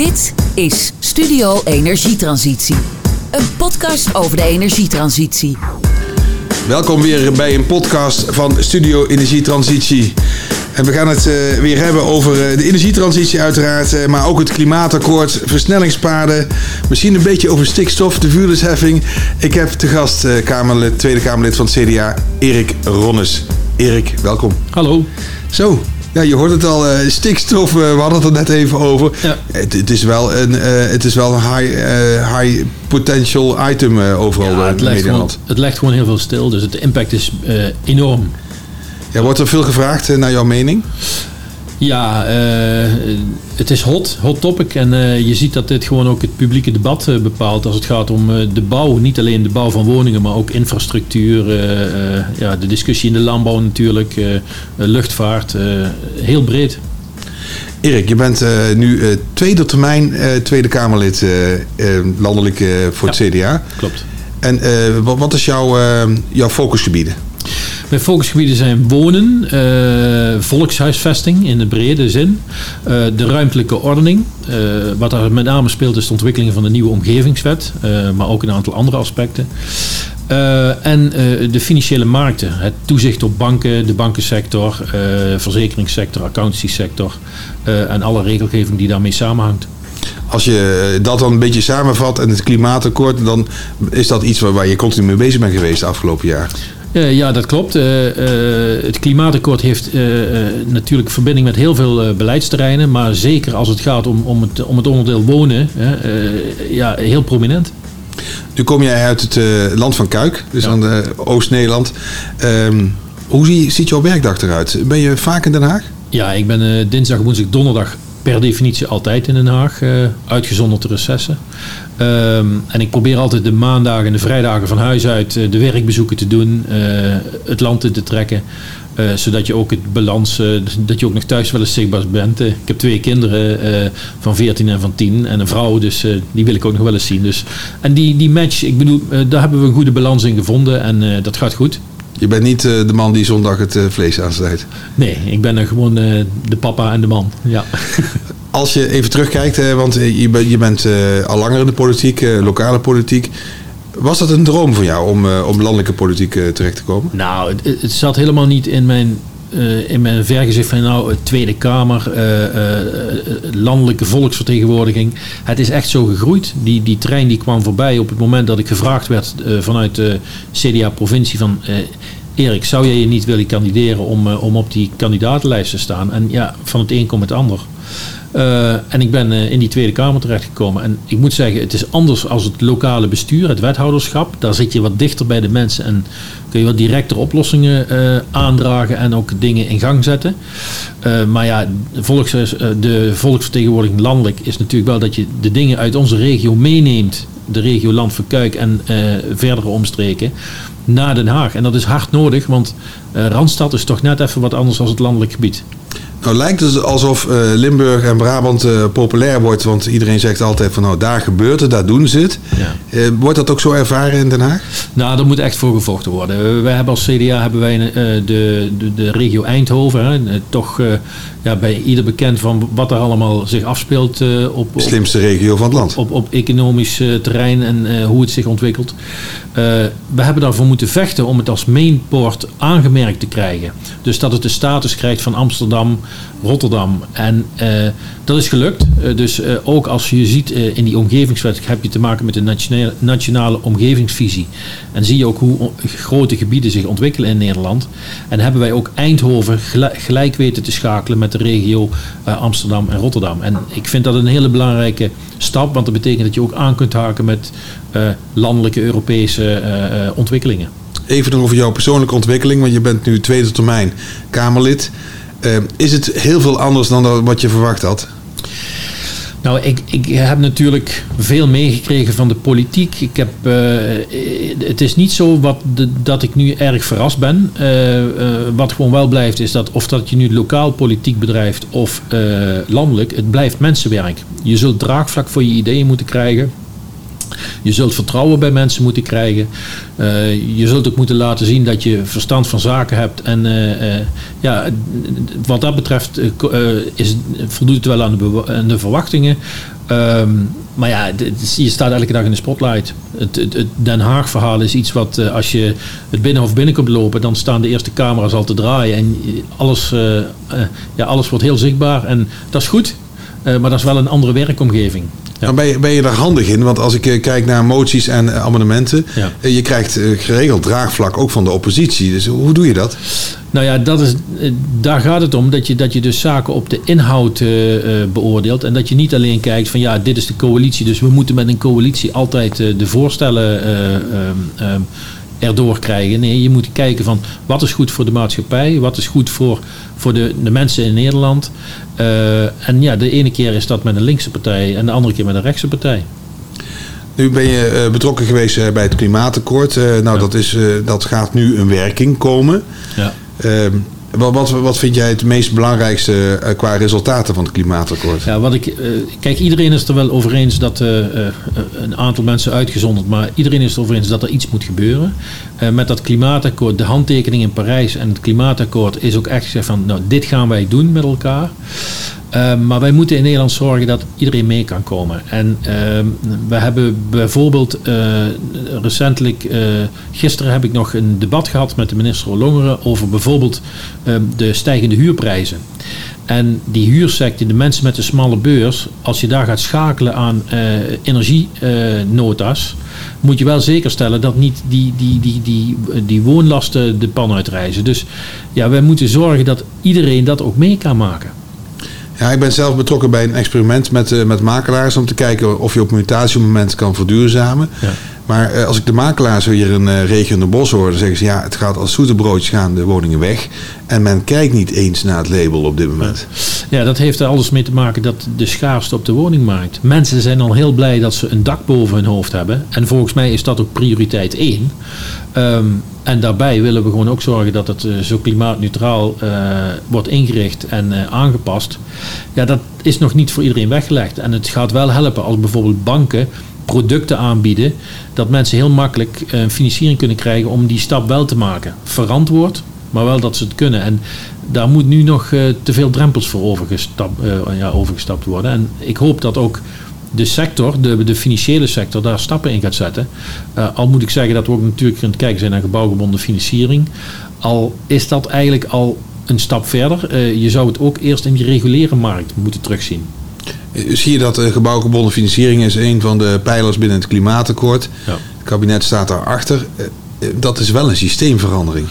Dit is Studio Energietransitie. Een podcast over de energietransitie. Welkom weer bij een podcast van Studio Energietransitie. En we gaan het uh, weer hebben over uh, de energietransitie uiteraard, uh, maar ook het klimaatakkoord, versnellingspaden, misschien een beetje over stikstof, de vuurdersheffing. Ik heb te gast Kamerlid, Tweede Kamerlid van het CDA, Erik Ronnes. Erik, welkom. Hallo. Zo, ja, je hoort het al, uh, stikstof, uh, we hadden het er net even over. Ja. Het, het, is wel een, uh, het is wel een high, high potential item overal ja, het in legt. Gewoon, het legt gewoon heel veel stil, dus het impact is enorm. Ja, wordt er veel gevraagd naar jouw mening? Ja, uh, het is hot, hot topic. En uh, je ziet dat dit gewoon ook het publieke debat uh, bepaalt als het gaat om de bouw. Niet alleen de bouw van woningen, maar ook infrastructuur. ja, de discussie in de landbouw natuurlijk, luchtvaart. heel breed. Erik, je bent nu tweede termijn Tweede Kamerlid landelijk voor het CDA. Klopt. En wat is jouw, jouw focusgebieden? Mijn focusgebieden zijn wonen, uh, volkshuisvesting in de brede zin, uh, de ruimtelijke ordening. Uh, wat daar met name speelt is de ontwikkeling van de nieuwe omgevingswet, maar ook een aantal andere aspecten. en de financiële markten, het toezicht op banken, de bankensector, verzekeringssector, accountancy-sector en alle regelgeving die daarmee samenhangt. Als je dat dan een beetje samenvat en het klimaatakkoord, dan is dat iets waar, waar je continu mee bezig bent geweest de afgelopen jaar. Uh, ja, dat klopt. Uh, uh, het klimaatakkoord heeft natuurlijk verbinding met heel veel beleidsterreinen, maar zeker als het gaat om, om, het, om het onderdeel wonen, ja, heel prominent. Nu kom jij uit het land van Kuik, dus ja. aan Oost-Nederland. Um, hoe zie, ziet jouw werkdag eruit? Ben je vaak in Den Haag? Ja, ik ben dinsdag, woensdag, donderdag per definitie altijd in Den Haag, uh, uitgezonderd de recessen. Um, en ik probeer altijd de maandagen en de vrijdagen van huis uit uh, de werkbezoeken te doen, uh, het land in te trekken. zodat je ook het balans, dat je ook nog thuis wel eens zichtbaar bent. ik heb twee kinderen van 14 en van 10 en een vrouw, dus die wil ik ook nog wel eens zien. Dus, en die, die match, ik bedoel, daar hebben we een goede balans in gevonden en dat gaat goed. Je bent niet uh, de man die zondag het uh, vlees aansnijdt. Nee, ik ben er gewoon uh, de papa en de man. Ja. Als je even terugkijkt, want je, ben, je bent al langer in de politiek, lokale politiek. Was dat een droom van jou om, om landelijke politiek terecht te komen? Nou, het, het, zat helemaal niet in mijn, in mijn vergezicht van nou, Tweede Kamer, landelijke volksvertegenwoordiging. Het is echt zo gegroeid. Die, die trein die kwam voorbij op het moment dat ik gevraagd werd vanuit de CDA-provincie van Erik, zou jij je niet willen kandideren om, om op die kandidatenlijst te staan? En ja, van het een komt het ander. Uh, en ik ben uh, in die Tweede Kamer terechtgekomen. En ik moet zeggen, het is anders als het lokale bestuur, het wethouderschap. Daar zit je wat dichter bij de mensen en kun je wat directer oplossingen aandragen en ook dingen in gang zetten. maar ja, volks, de volksvertegenwoordiging landelijk is natuurlijk wel dat je de dingen uit onze regio meeneemt. De regio Land van Kuik en verdere omstreken naar Den Haag. En dat is hard nodig, want uh, Randstad is toch net even wat anders dan het landelijk gebied. Nou lijkt het alsof uh, Limburg en Brabant uh, populair wordt, want iedereen zegt altijd van nou daar gebeurt het, daar doen ze het. Ja. Uh, wordt dat ook zo ervaren in Den Haag? Nou, daar moet echt voor gevochten worden. Wij hebben als CDA hebben wij de, de, de regio Eindhoven, hè, toch ja, bij ieder bekend van wat er allemaal zich afspeelt op, op... Slimste regio van het land. Op, op economisch terrein en hoe het zich ontwikkelt. we hebben daarvoor moeten vechten om het als mainport aangemerkt te krijgen. Dus dat het de status krijgt van Amsterdam, Rotterdam. En uh, dat is gelukt. Dus ook als je ziet in die omgevingswet heb je te maken met de nationale, nationale omgevingsvisie. En zie je ook hoe grote gebieden zich ontwikkelen in Nederland. En hebben wij ook Eindhoven gelijk, gelijk weten te schakelen met de regio Amsterdam en Rotterdam. En ik vind dat een hele belangrijke stap, want dat betekent dat je ook aan kunt haken met landelijke Europese ontwikkelingen. Even nog over jouw persoonlijke ontwikkeling, want je bent nu tweede termijn Kamerlid. Is het heel veel anders dan wat je verwacht had? Nou, ik, ik heb natuurlijk veel meegekregen van de politiek. Ik heb, uh, het is niet zo wat de, dat ik nu erg verrast ben. Uh, wat gewoon wel blijft is dat of dat je nu lokaal politiek bedrijft of landelijk, het blijft mensenwerk. Je zult draagvlak voor je ideeën moeten krijgen. Je zult vertrouwen bij mensen moeten krijgen. Uh, je zult ook moeten laten zien dat je verstand van zaken hebt. En uh, uh, ja, wat dat betreft is, voldoet het wel aan de, de verwachtingen. Um, maar ja, je staat elke dag in de spotlight. Het Den Haag-verhaal is iets wat als je het binnenhof binnenkomt lopen, dan staan de eerste camera's al te draaien. En alles, ja, alles wordt heel zichtbaar. En dat is goed, maar dat is wel een andere werkomgeving. Ja. ben, je, ben je daar handig in? Want als ik eh, kijk naar moties en uh, amendementen, ja. uh, je krijgt geregeld draagvlak ook van de oppositie. Dus hoe doe je dat? Nou ja, dat is, daar gaat het om dat je, dat je dus zaken op de inhoud beoordeelt. En dat je niet alleen kijkt van ja, dit is de coalitie, dus we moeten met een coalitie altijd de voorstellen ehm, erdoor krijgen. Nee, je moet kijken van wat is goed voor de maatschappij, wat is goed voor, voor de, de mensen in Nederland. Uh, en ja, de ene keer is dat met een linkse partij en de andere keer met een rechtse partij. Nu ben je uh, betrokken geweest uh, bij het klimaatakkoord. nou, ja. dat, is, dat gaat nu een werking komen. Ja. Wat, wat, wat vind jij het meest belangrijkste uh, qua resultaten van het klimaatakkoord? Ja, wat ik, uh, kijk, iedereen is er wel over eens dat uh, een aantal mensen uitgezonderd, maar iedereen is er over eens dat er iets moet gebeuren. met dat klimaatakkoord, de handtekening in Parijs en het klimaatakkoord is ook echt gezegd van, nou, dit gaan wij doen met elkaar. Uh, maar wij moeten in Nederland zorgen dat iedereen mee kan komen. En uh, we hebben bijvoorbeeld uh, recentelijk, gisteren heb ik nog een debat gehad met de minister Longeren over bijvoorbeeld ehm, de stijgende huurprijzen. En die huursector, de mensen met de smalle beurs, als je daar gaat schakelen aan energienota's, moet je wel zeker stellen dat niet die, die, die, die, die woonlasten de pan uitreizen. Dus ja, wij moeten zorgen dat iedereen dat ook mee kan maken. Ja, ik ben zelf betrokken bij een experiment met, uh, met makelaars om te kijken of je op mutatiemoment kan verduurzamen. Ja. Maar uh, als ik de makelaars hier in uh, regio de Bos hoor, dan zeggen ze ja, het gaat als zoete broodjes gaan de woningen weg. En men kijkt niet eens naar het label op dit moment. Ja, dat heeft er alles mee te maken dat de schaarste op de woningmarkt. Mensen zijn al heel blij dat ze een dak boven hun hoofd hebben. En volgens mij is dat ook prioriteit één. Um, en daarbij willen we gewoon ook zorgen dat het uh, zo klimaatneutraal uh, wordt ingericht en uh, aangepast. Ja, dat is nog niet voor iedereen weggelegd. En het gaat wel helpen als bijvoorbeeld banken producten aanbieden, dat mensen heel makkelijk financiering kunnen krijgen om die stap wel te maken. Verantwoord, maar wel dat ze het kunnen. En daar moet nu nog te veel drempels voor overgestapt, ja, overgestapt worden. En ik hoop dat ook de sector, de, de financiële sector, daar stappen in gaat zetten. Uh, al moet ik zeggen dat we ook natuurlijk aan het kijken zijn naar gebouwgebonden financiering. Al is dat eigenlijk al een stap verder. Je zou het ook eerst in die reguliere markt moeten terugzien. Zie je dat gebouwgebonden financiering is een van de pijlers binnen het klimaatakkoord. Ja. Het kabinet staat daarachter. dat is wel een systeemverandering.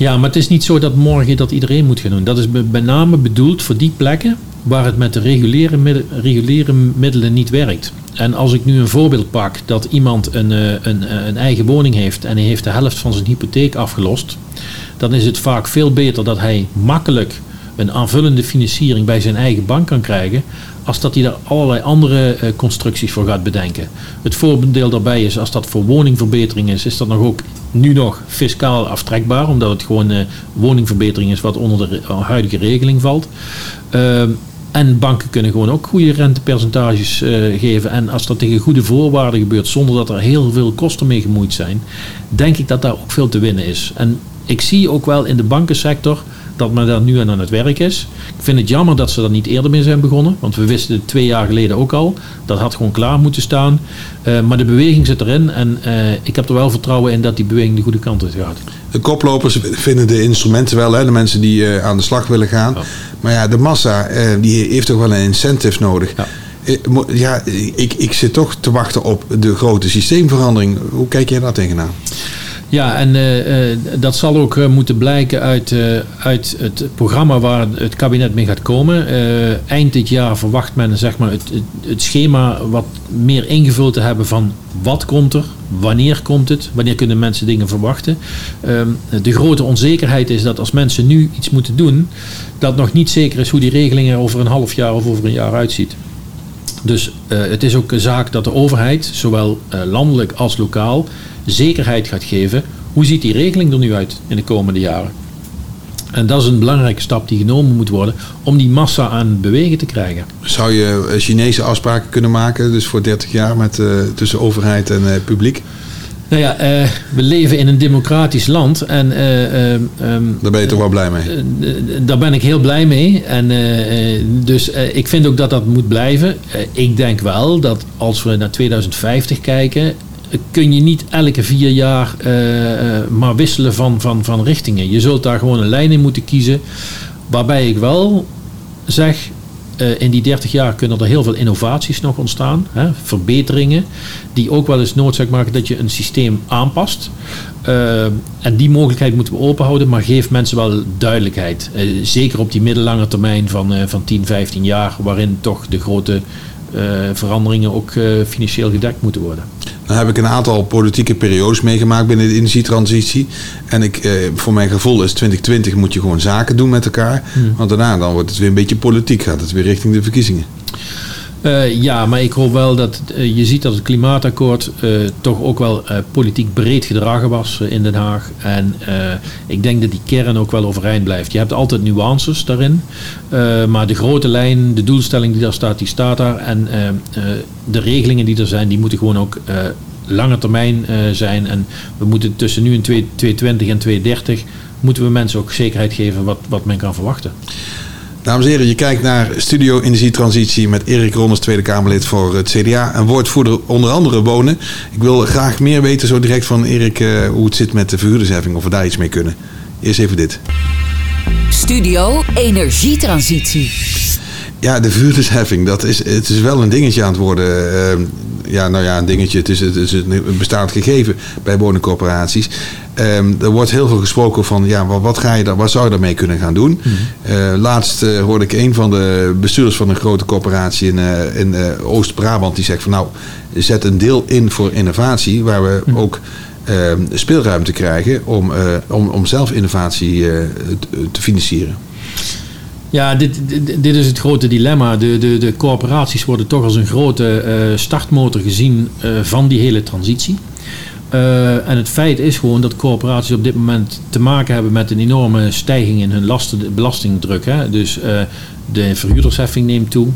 Ja, maar het is niet zo dat morgen dat iedereen moet gaan doen. Dat is met name bedoeld voor die plekken waar het met de reguliere, reguliere middelen niet werkt. En als ik nu een voorbeeld pak dat iemand een, eh, een, eh, een eigen woning heeft en hij heeft de helft van zijn hypotheek afgelost, dan is het vaak veel beter dat hij makkelijk een aanvullende financiering bij zijn eigen bank kan krijgen, als dat hij daar allerlei andere uh, constructies voor gaat bedenken. Het voordeel daarbij is, als dat voor woningverbetering is, is dat nog ook nu nog fiscaal aftrekbaar, omdat het gewoon uh, woningverbetering is wat onder de huidige regeling valt. Uh, en banken kunnen gewoon ook goede rentepercentages geven. En als dat tegen goede voorwaarden gebeurt, zonder dat er heel veel kosten mee gemoeid zijn, denk ik dat daar ook veel te winnen is. En ik zie ook wel in de bankensector dat men daar nu aan het werk is. Ik vind het jammer dat ze er niet eerder mee zijn begonnen. Want we wisten het twee jaar geleden ook al. Dat had gewoon klaar moeten staan. Uh, maar de beweging zit erin. En uh, ik heb er wel vertrouwen in dat die beweging de goede kant uit gaat. De koplopers vinden de instrumenten wel. Hè? De mensen die uh, aan de slag willen gaan. Ja. Maar ja, de massa die heeft toch wel een incentive nodig. Ja. Ja, ik, ik zit toch te wachten op de grote systeemverandering. Hoe kijk jij daar tegenaan? Ja, en uh, uh, dat zal ook uh, moeten blijken uit, uit het programma waar het kabinet mee gaat komen. eind dit jaar verwacht men zeg maar, het, het, het, schema wat meer ingevuld te hebben van wat komt er, wanneer komt het, wanneer kunnen mensen dingen verwachten. Ehm, de grote onzekerheid is dat als mensen nu iets moeten doen, dat nog niet zeker is hoe die regeling er over een half jaar of over een jaar uitziet. Dus het is ook een zaak dat de overheid, zowel landelijk als lokaal, zekerheid gaat geven. Hoe ziet die regeling er nu uit in de komende jaren? En dat is een belangrijke stap die genomen moet worden om die massa aan het bewegen te krijgen. Zou je eh, Chinese afspraken kunnen maken, dus voor 30 jaar met, uh, tussen overheid en uh, publiek? Nou ja, uh, we leven in een democratisch land en... Uh, um, daar ben je toch wel blij mee? daar ben ik heel blij mee. En, dus ik vind ook dat dat moet blijven. ik denk wel dat als we naar 2050 kijken... kun je niet elke vier jaar maar wisselen van, van, van richtingen. Je zult daar gewoon een lijn in moeten kiezen. Waarbij ik wel zeg, uh, in die 30 jaar kunnen er heel veel innovaties nog ontstaan. Hè, verbeteringen. Die ook wel eens noodzaak maken dat je een systeem aanpast. En die mogelijkheid moeten we openhouden. Maar geef mensen wel duidelijkheid. Zeker op die middellange termijn van, van 10, 15 jaar. Waarin toch de grote veranderingen ook financieel gedekt moeten worden. Dan heb ik een aantal politieke periodes meegemaakt binnen de energietransitie. En ik, eh, voor mijn gevoel is 2020 moet je gewoon zaken doen met elkaar. Hmm. Want daarna dan wordt het weer een beetje politiek. Gaat het weer richting de verkiezingen. Uh, ja, maar ik hoop wel dat uh, je ziet dat het klimaatakkoord uh, toch ook wel politiek breed gedragen was in Den Haag. En ik denk dat die kern ook wel overeind blijft. Je hebt altijd nuances daarin. maar de grote lijn, de doelstelling die daar staat, die staat daar. En de regelingen die er zijn, die moeten gewoon ook lange termijn zijn. En we moeten tussen nu en 2020 en 2030 moeten we mensen ook zekerheid geven wat, wat men kan verwachten. Dames en heren, je kijkt naar Studio Energietransitie met Erik Ronnes, Tweede Kamerlid voor het CDA en woordvoerder onder andere wonen. Ik wil graag meer weten zo direct van Erik uh, hoe het zit met de verhuurdersheffing, of we daar iets mee kunnen. Eerst even dit. Studio Energietransitie. Ja, de verhuurdersheffing, dat is, het is wel een dingetje aan het worden. Uh, ja, nou ja, een dingetje. Het is, het is een bestaand gegeven bij woningcorporaties. Um, er wordt heel veel gesproken van, ja, wat, wat, ga je daar, wat zou je daarmee kunnen gaan doen? Mhm. Uh, laatst uh, hoorde ik een van de bestuurders van een grote corporatie in, uh, in Oost-Brabant, die zegt van nou, zet een deel in voor innovatie, waar we mm. ook ehm, speelruimte krijgen om, om, om zelf innovatie te financieren. Ja, dit, dit, is het grote dilemma. De, de, de corporaties worden toch als een grote uh, startmotor gezien uh, van die hele transitie. Uh, en het feit is gewoon dat corporaties op dit moment te maken hebben met een enorme stijging in hun lasten, belastingdruk. Hè? Dus de verhuurdersheffing neemt toe.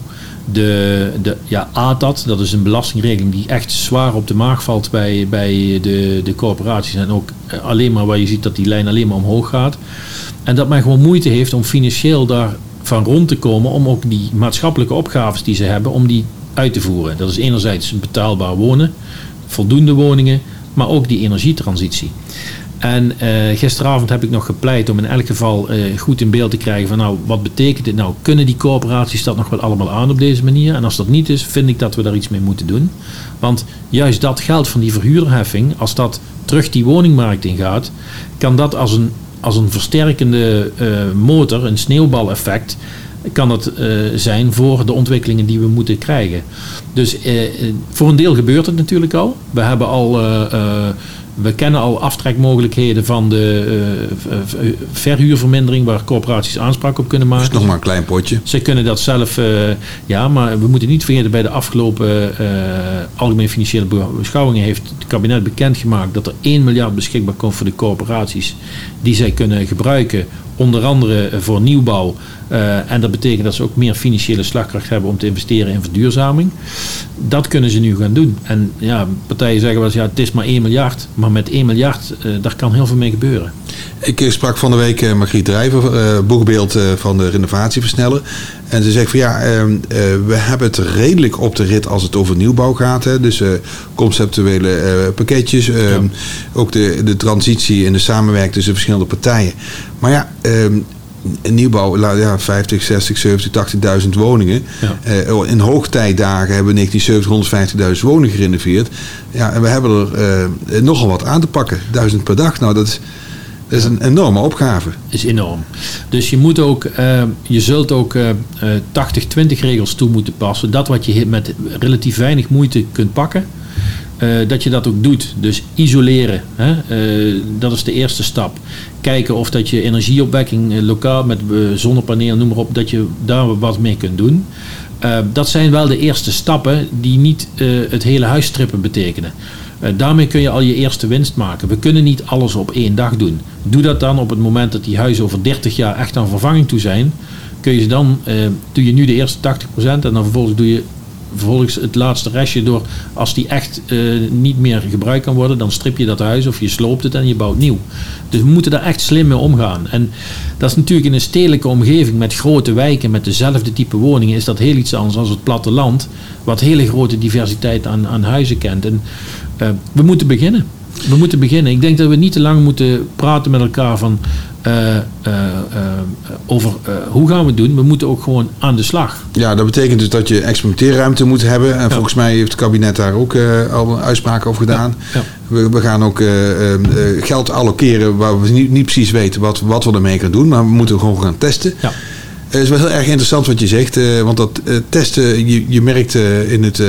De, de ja, ATAT, dat is een belastingregeling die echt zwaar op de maag valt bij, bij de, de corporaties. En ook alleen maar waar je ziet dat die lijn alleen maar omhoog gaat. En dat men gewoon moeite heeft om financieel daarvan rond te komen. Om ook die maatschappelijke opgaves die ze hebben, om die uit te voeren. Dat is enerzijds betaalbaar wonen, voldoende woningen, maar ook die energietransitie. En uh, gisteravond heb ik nog gepleit om in elk geval uh, goed in beeld te krijgen van nou, wat betekent dit nou? Kunnen die corporaties dat nog wel allemaal aan op deze manier? En als dat niet is, vind ik dat we daar iets mee moeten doen. Want juist dat geld van die verhuurderheffing, als dat terug die woningmarkt ingaat, kan dat als een als een versterkende uh, motor, een sneeuwbaleffect, kan uh, zijn voor de ontwikkelingen die we moeten krijgen. Dus voor een deel gebeurt het natuurlijk al. We hebben al we kennen al aftrekmogelijkheden van de uh, verhuurvermindering waar corporaties aanspraak op kunnen maken. Dat is nog maar een klein potje. Ze kunnen dat zelf, uh, ja, maar we moeten niet vergeten bij de afgelopen algemene financiële beschouwingen heeft het kabinet bekendgemaakt dat er 1 miljard beschikbaar komt voor de corporaties die zij kunnen gebruiken, onder andere voor nieuwbouw. en dat betekent dat ze ook meer financiële slagkracht hebben om te investeren in verduurzaming. Dat kunnen ze nu gaan doen. En ja, partijen zeggen wel eens, ja, het is maar 1 miljard. Maar met 1 miljard, uh, daar kan heel veel mee gebeuren. Ik eh, sprak van de week uh, Margriet Drijver, uh, boekbeeld van de renovatie versnellen. En ze zegt van ja, ehm, we hebben het redelijk op de rit als het over nieuwbouw gaat. Hè. Dus conceptuele pakketjes, ehm, ook de, de transitie en de samenwerking tussen verschillende partijen. Maar ja, ehm, nieuwbouw, ja, 50, 60, 70, 80.000 woningen. Ja. Uh, in hoogtijdagen hebben we 1970, 150.000 woningen gerenoveerd. Ja, en we hebben er uh, nogal wat aan te pakken. Duizend per dag. Nou, dat is, dat is een enorme opgave. Is enorm. Dus je moet ook, uh, je zult ook 80-20 regels toe moeten passen. Dat wat je met relatief weinig moeite kunt pakken dat je dat ook doet. Dus isoleren, hè? Dat is de eerste stap. Kijken of dat je energieopwekking lokaal met zonnepanelen, noem maar op, dat je daar wat mee kunt doen. dat zijn wel de eerste stappen die niet het hele huis strippen betekenen. Eh, daarmee kun je al je eerste winst maken. We kunnen niet alles op één dag doen. Doe dat dan op het moment dat die huizen over 30 jaar echt aan vervanging toe zijn. Kun je ze dan, eh, doe je nu de eerste 80% en dan vervolgens doe je vervolgens het laatste restje door, als die echt eh, niet meer gebruikt kan worden, dan strip je dat huis of je sloopt het en je bouwt nieuw. Dus we moeten daar echt slim mee omgaan. En dat is natuurlijk in een stedelijke omgeving met grote wijken, met dezelfde type woningen, is dat heel iets anders dan het platteland, wat hele grote diversiteit aan, aan huizen kent. En uh, we moeten beginnen. We moeten beginnen. Ik denk dat we niet te lang moeten praten met elkaar van uh, uh, over hoe gaan we het doen. We moeten ook gewoon aan de slag. Ja, dat betekent dus dat je experimenteerruimte moet hebben. En volgens mij heeft het kabinet daar ook al een uitspraak over gedaan. Ja. We, we, gaan ook geld allokeren waar we niet, niet precies weten wat, wat we ermee gaan doen. Maar we moeten gewoon gaan testen. Ja. Het is wel heel erg interessant wat je zegt, uh, want dat uh, testen, je, je merkt uh, in het,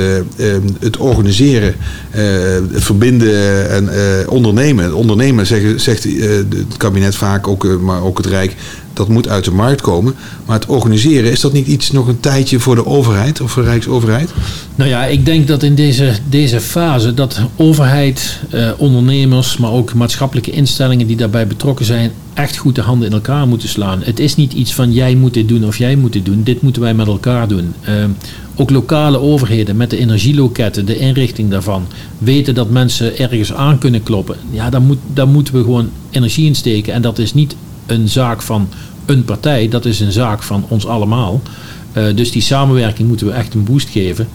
het organiseren, het verbinden en ondernemen. Ondernemen zeggen, zegt het kabinet vaak, ook, maar ook het Rijk, dat moet uit de markt komen. Maar het organiseren, is dat niet iets nog een tijdje voor de overheid of voor de Rijksoverheid? Nou ja, ik denk dat in deze, deze fase dat overheid, eh, ondernemers, maar ook maatschappelijke instellingen die daarbij betrokken zijn, echt goed de handen in elkaar moeten slaan. Het is niet iets van jij moet dit doen of jij moet dit doen. Dit moeten wij met elkaar doen. Uh, ook lokale overheden met de energieloketten, de inrichting daarvan, weten dat mensen ergens aan kunnen kloppen. Ja, daar, moet, daar moeten we gewoon energie in steken. En dat is niet een zaak van een partij, dat is een zaak van ons allemaal. Uh, dus die samenwerking moeten we echt een boost geven.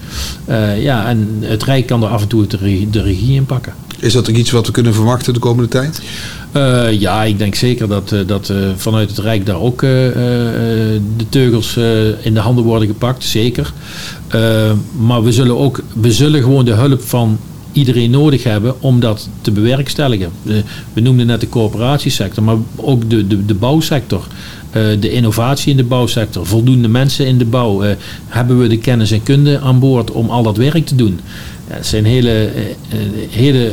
Uh, ja, en het Rijk kan er af en toe de regie, de regie in pakken. Is dat ook iets wat we kunnen verwachten de komende tijd? Uh, ja, ik denk zeker dat, dat vanuit het Rijk daar ook de teugels in de handen worden gepakt. Zeker. maar we zullen ook we zullen gewoon de hulp van iedereen nodig hebben om dat te bewerkstelligen. we noemden net de coöperatiesector, maar ook de, de, de bouwsector. Uh, de innovatie in de bouwsector, voldoende mensen in de bouw. Uh, hebben we de kennis en kunde aan boord om al dat werk te doen? Ja, het zijn hele, uh, hele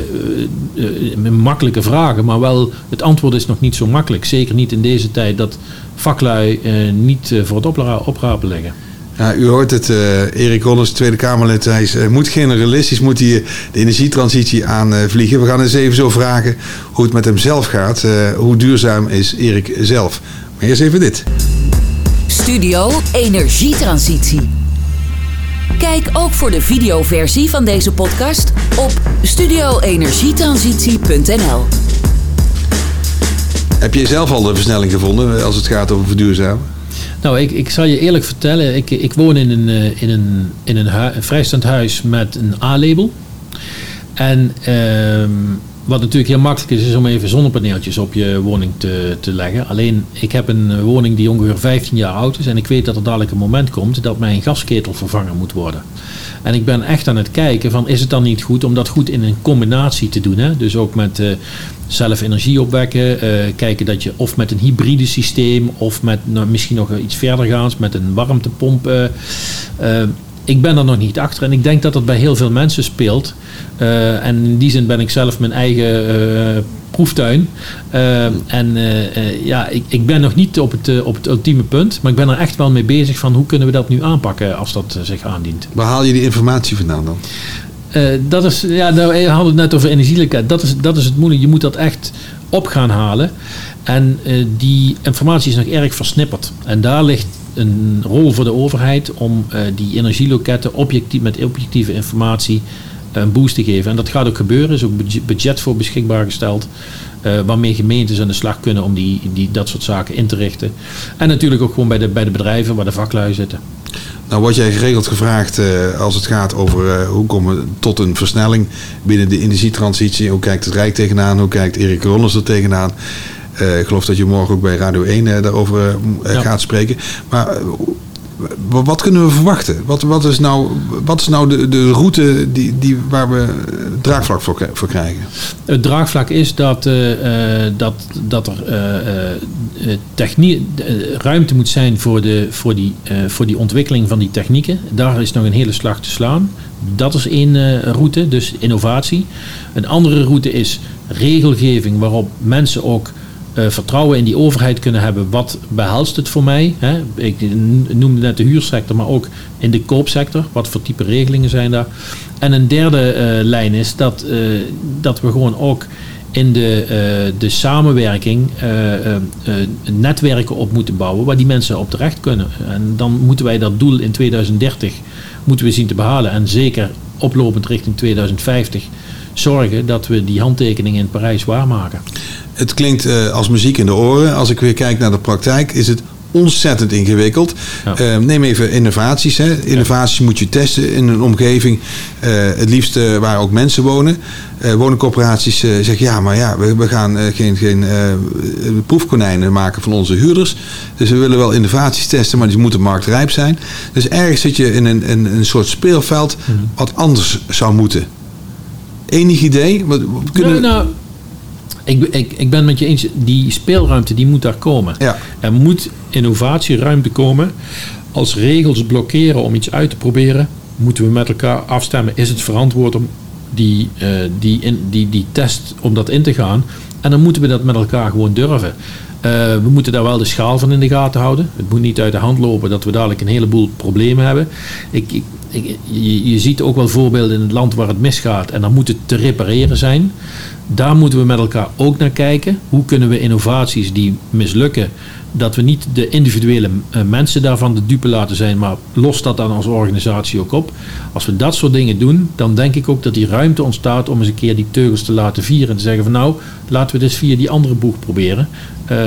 makkelijke vragen, maar wel het antwoord is nog niet zo makkelijk. Zeker niet in deze tijd dat vaklui niet voor het oprapen liggen. Ja, u hoort het, uh, Erik Rollers, Tweede Kamerlid. Hij is, uh, moet generalistisch moet hij de energietransitie aanvliegen. We gaan eens even zo vragen hoe het met hem zelf gaat. Uh, hoe duurzaam is Erik zelf? Maar eerst even dit. Studio Energietransitie. Kijk ook voor de videoversie van deze podcast op studioenergietransitie.nl. Heb je zelf al de versnelling gevonden als het gaat over verduurzamen? Nou, ik, ik zal je eerlijk vertellen. Ik, ik woon in een, eh, in een, in een, een vrijstaand huis met een A-label. En ehm, wat natuurlijk heel makkelijk is, is om even zonnepaneeltjes op je woning te, te leggen. Alleen, ik heb een woning die ongeveer 15 jaar oud is. En ik weet dat er dadelijk een moment komt dat mijn gasketel vervangen moet worden. En ik ben echt aan het kijken van, is het dan niet goed om dat goed in een combinatie te doen? Hè? Dus ook met uh, zelf energie opwekken. Uh, kijken dat je of met een hybride systeem of met nou, misschien nog iets verder gaans met een warmtepomp... Uh, ik ben er nog niet achter en ik denk dat dat bij heel veel mensen speelt. En in die zin ben ik zelf mijn eigen proeftuin. Uh, en ja, ik, ik ben nog niet op het, op het ultieme punt, maar ik ben er echt wel mee bezig van hoe kunnen we dat nu aanpakken als dat zich aandient. Waar haal je die informatie vandaan dan? dat is, ja, nou, we hadden het net over energielijkheid. Dat is, dat is het moeilijk. Je moet dat echt op gaan halen. En die informatie is nog erg versnipperd. En daar ligt een rol voor de overheid om die energieloketten objectief, met objectieve informatie eh, een boost te geven. En dat gaat ook gebeuren. Er is ook budget voor beschikbaar gesteld. Uh, waarmee gemeentes aan de slag kunnen om die, die, dat soort zaken in te richten. En natuurlijk ook gewoon bij de, bij de bedrijven waar de vaklui zitten. Nou word jij geregeld gevraagd uh, als het gaat over uh, hoe komen we tot een versnelling binnen de energietransitie. Hoe kijkt het Rijk tegenaan? Hoe kijkt Erik Rollers er tegenaan? Ik geloof dat je morgen ook bij Radio 1 uh, daarover gaat spreken. Maar wat kunnen we verwachten? Wat, wat, is nou, wat is nou de, de route die, die, waar we draagvlak voor, krijgen? Het draagvlak is dat, dat, dat er ruimte moet zijn voor, de, voor, die, voor die ontwikkeling van die technieken. Daar is nog een hele slag te slaan. Dat is één route, dus innovatie. Een andere route is regelgeving waarop mensen ook eh, vertrouwen in die overheid kunnen hebben. Wat behelst het voor mij? Hè? Ik noemde net de huursector, maar ook in de koopsector. Wat voor type regelingen zijn daar? En een derde eh, lijn is dat, eh, dat we gewoon ook in de, de samenwerking netwerken op moeten bouwen waar die mensen op terecht kunnen. En dan moeten wij dat doel in 2030 moeten we zien te behalen. En zeker oplopend richting 2050 zorgen dat we die handtekening in Parijs waarmaken. Het klinkt uh, als muziek in de oren. Als ik weer kijk naar de praktijk, is het ontzettend ingewikkeld. Ja. Uh, neem even innovaties. Hè. Innovaties ja. moet je testen in een omgeving, uh, het liefst uh, waar ook mensen wonen. woningcorporaties zeggen ja, maar ja, we, we gaan geen, geen proefkonijnen maken van onze huurders. Dus we willen wel innovaties testen, maar die moeten marktrijp zijn. Dus ergens zit je in een, een, een soort speelveld mm. wat anders zou moeten. Enig idee? Wat, kunnen... nou, nou ik, ik, ik ben met je eens, die speelruimte die moet daar komen. Ja. Er moet innovatieruimte komen. Als regels blokkeren om iets uit te proberen, moeten we met elkaar afstemmen. Is het verantwoord om die, uh, die, in, die, die test om dat in te gaan? En dan moeten we dat met elkaar gewoon durven. Uh, we moeten daar wel de schaal van in de gaten houden. Het moet niet uit de hand lopen dat we dadelijk een heleboel problemen hebben. Ik, ik, je, ziet ook wel voorbeelden in het land waar het misgaat en dan moet het te repareren zijn. Daar moeten we met elkaar ook naar kijken. Hoe kunnen we innovaties die mislukken, dat we niet de individuele uh, mensen daarvan de dupe laten zijn, maar los dat dan als organisatie ook op. Als we dat soort dingen doen, dan denk ik ook dat die ruimte ontstaat om eens een keer die teugels te laten vieren. En te zeggen van nou, laten we dit via die andere boeg proberen. Uh,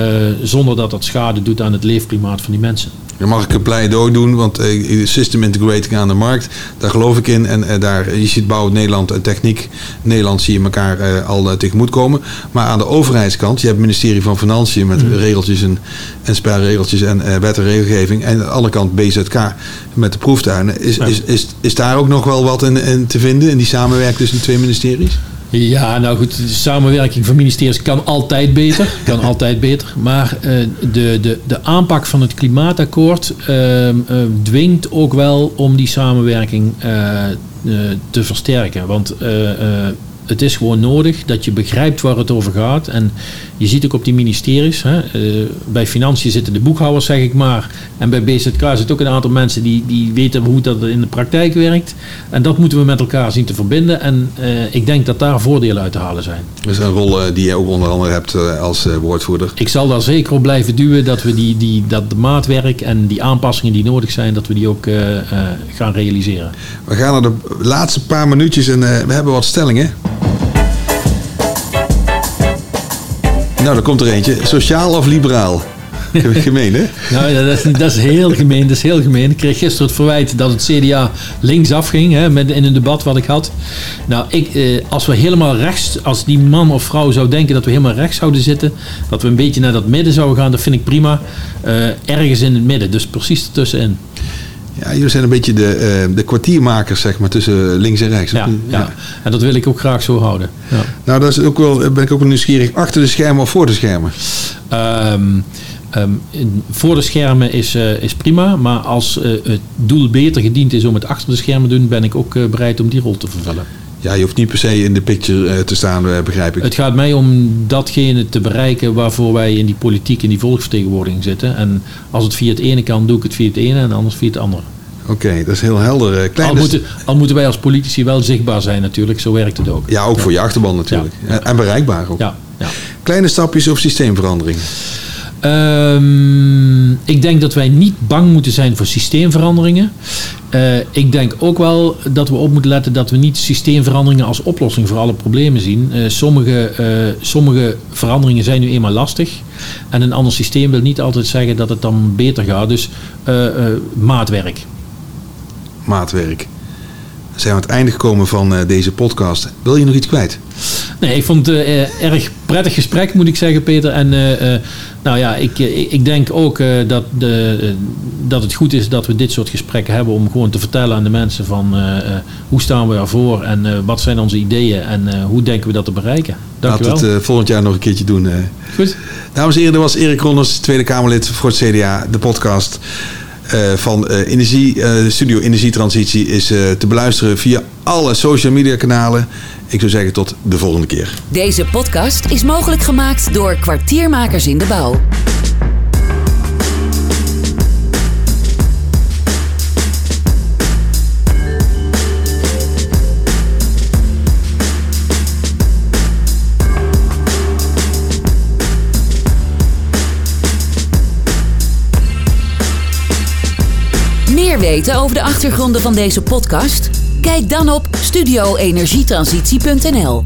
zonder dat dat schade doet aan het leefklimaat van die mensen. Dan mag ik een pleidooi doen, want uh, system integrating aan de markt, daar geloof ik in. En uh, daar, je ziet bouwen Nederland en techniek. Nederland zie je elkaar al tegemoet komen. Maar aan de overheidskant, je hebt het ministerie van Financiën met mm. regeltjes en, en spelregeltjes en wet en regelgeving. En aan de andere kant BZK met de proeftuinen. Is, ja. is, is, is daar ook nog wel wat in, in te vinden in die samenwerking tussen de twee ministeries? Ja, nou goed, de samenwerking van ministeries kan altijd beter. Kan altijd beter. Maar uh, de, de, de aanpak van het klimaatakkoord uh, uh, dwingt ook wel om die samenwerking te versterken. Want het is gewoon nodig dat je begrijpt waar het over gaat. En je ziet ook op die ministeries, hè, uh, bij financiën zitten de boekhouders, zeg ik maar. En bij BZK zitten ook een aantal mensen die, die weten hoe dat in de praktijk werkt. En dat moeten we met elkaar zien te verbinden. En uh, ik denk dat daar voordelen uit te halen zijn. Dat is een rol uh, die je ook onder andere hebt als woordvoerder. Ik zal daar zeker op blijven duwen dat we die, die, dat de maatwerk en die aanpassingen die nodig zijn, dat we die ook gaan realiseren. We gaan naar de laatste paar minuutjes en we hebben wat stellingen. Nou, dan komt er eentje. Sociaal of liberaal? gemeen, hè? nou ja, dat is, dat is, heel gemeen. Dat is heel gemeen. Ik kreeg gisteren het verwijt dat het CDA linksaf ging hè, met, in een debat wat ik had. Nou, ik, eh, als we helemaal rechts, als die man of vrouw zou denken dat we helemaal rechts zouden zitten, dat we een beetje naar dat midden zouden gaan, dat vind ik prima. Uh, ergens in het midden, dus precies ertussenin. Ja, jullie zijn een beetje de, uh, de kwartiermakers, zeg maar, tussen links en rechts. Ja, ja. en dat wil ik ook graag zo houden. Ja. Nou, dat is ook wel, ben ik ook wel nieuwsgierig. Achter de schermen of voor de schermen? Um, um, voor de schermen is, uh, is prima, maar als uh, het doel beter gediend is om het achter de schermen te doen, ben ik ook bereid om die rol te vervullen. Ja, je hoeft niet per se in de picture te staan, begrijp ik. Het gaat mij om datgene te bereiken waarvoor wij in die politiek, in die volksvertegenwoordiging zitten. En als het via het ene kan, doe ik het via het ene en anders via het andere. Oké, dat is heel helder. Kleine... Al, moeten, al moeten wij als politici wel zichtbaar zijn natuurlijk, zo werkt het ook. Ja, ook voor je achterban natuurlijk. Ja. En bereikbaar ook. Ja. ja. Kleine stapjes of systeemverandering? Um, ik denk dat wij niet bang moeten zijn voor systeemveranderingen. Uh, ik denk ook wel dat we op moeten letten dat we niet systeemveranderingen als oplossing voor alle problemen zien. Uh, sommige, uh, sommige veranderingen zijn nu eenmaal lastig. En een ander systeem wil niet altijd zeggen dat het dan beter gaat. Dus maatwerk maatwerk. We zijn aan het einde gekomen van uh, deze podcast. Wil je nog iets kwijt? Nee, ik vond het uh, erg prettig gesprek, moet ik zeggen, Peter. En uh, nou ja, ik, ik denk ook dat, de, dat het goed is dat we dit soort gesprekken hebben om gewoon te vertellen aan de mensen van hoe staan we ervoor en wat zijn onze ideeën en hoe denken we dat te bereiken. Dank Laten we het volgend jaar nog een keertje doen. Goed. Dames en heren, dat was Erik Ronders, Tweede Kamerlid voor het CDA, de podcast. Van energie, de Studio Energietransitie is te beluisteren via alle social media kanalen. Ik zou zeggen tot de volgende keer. Deze podcast is mogelijk gemaakt door kwartiermakers in de bouw. Weten over de achtergronden van deze podcast? Kijk dan op studioenergietransitie.nl.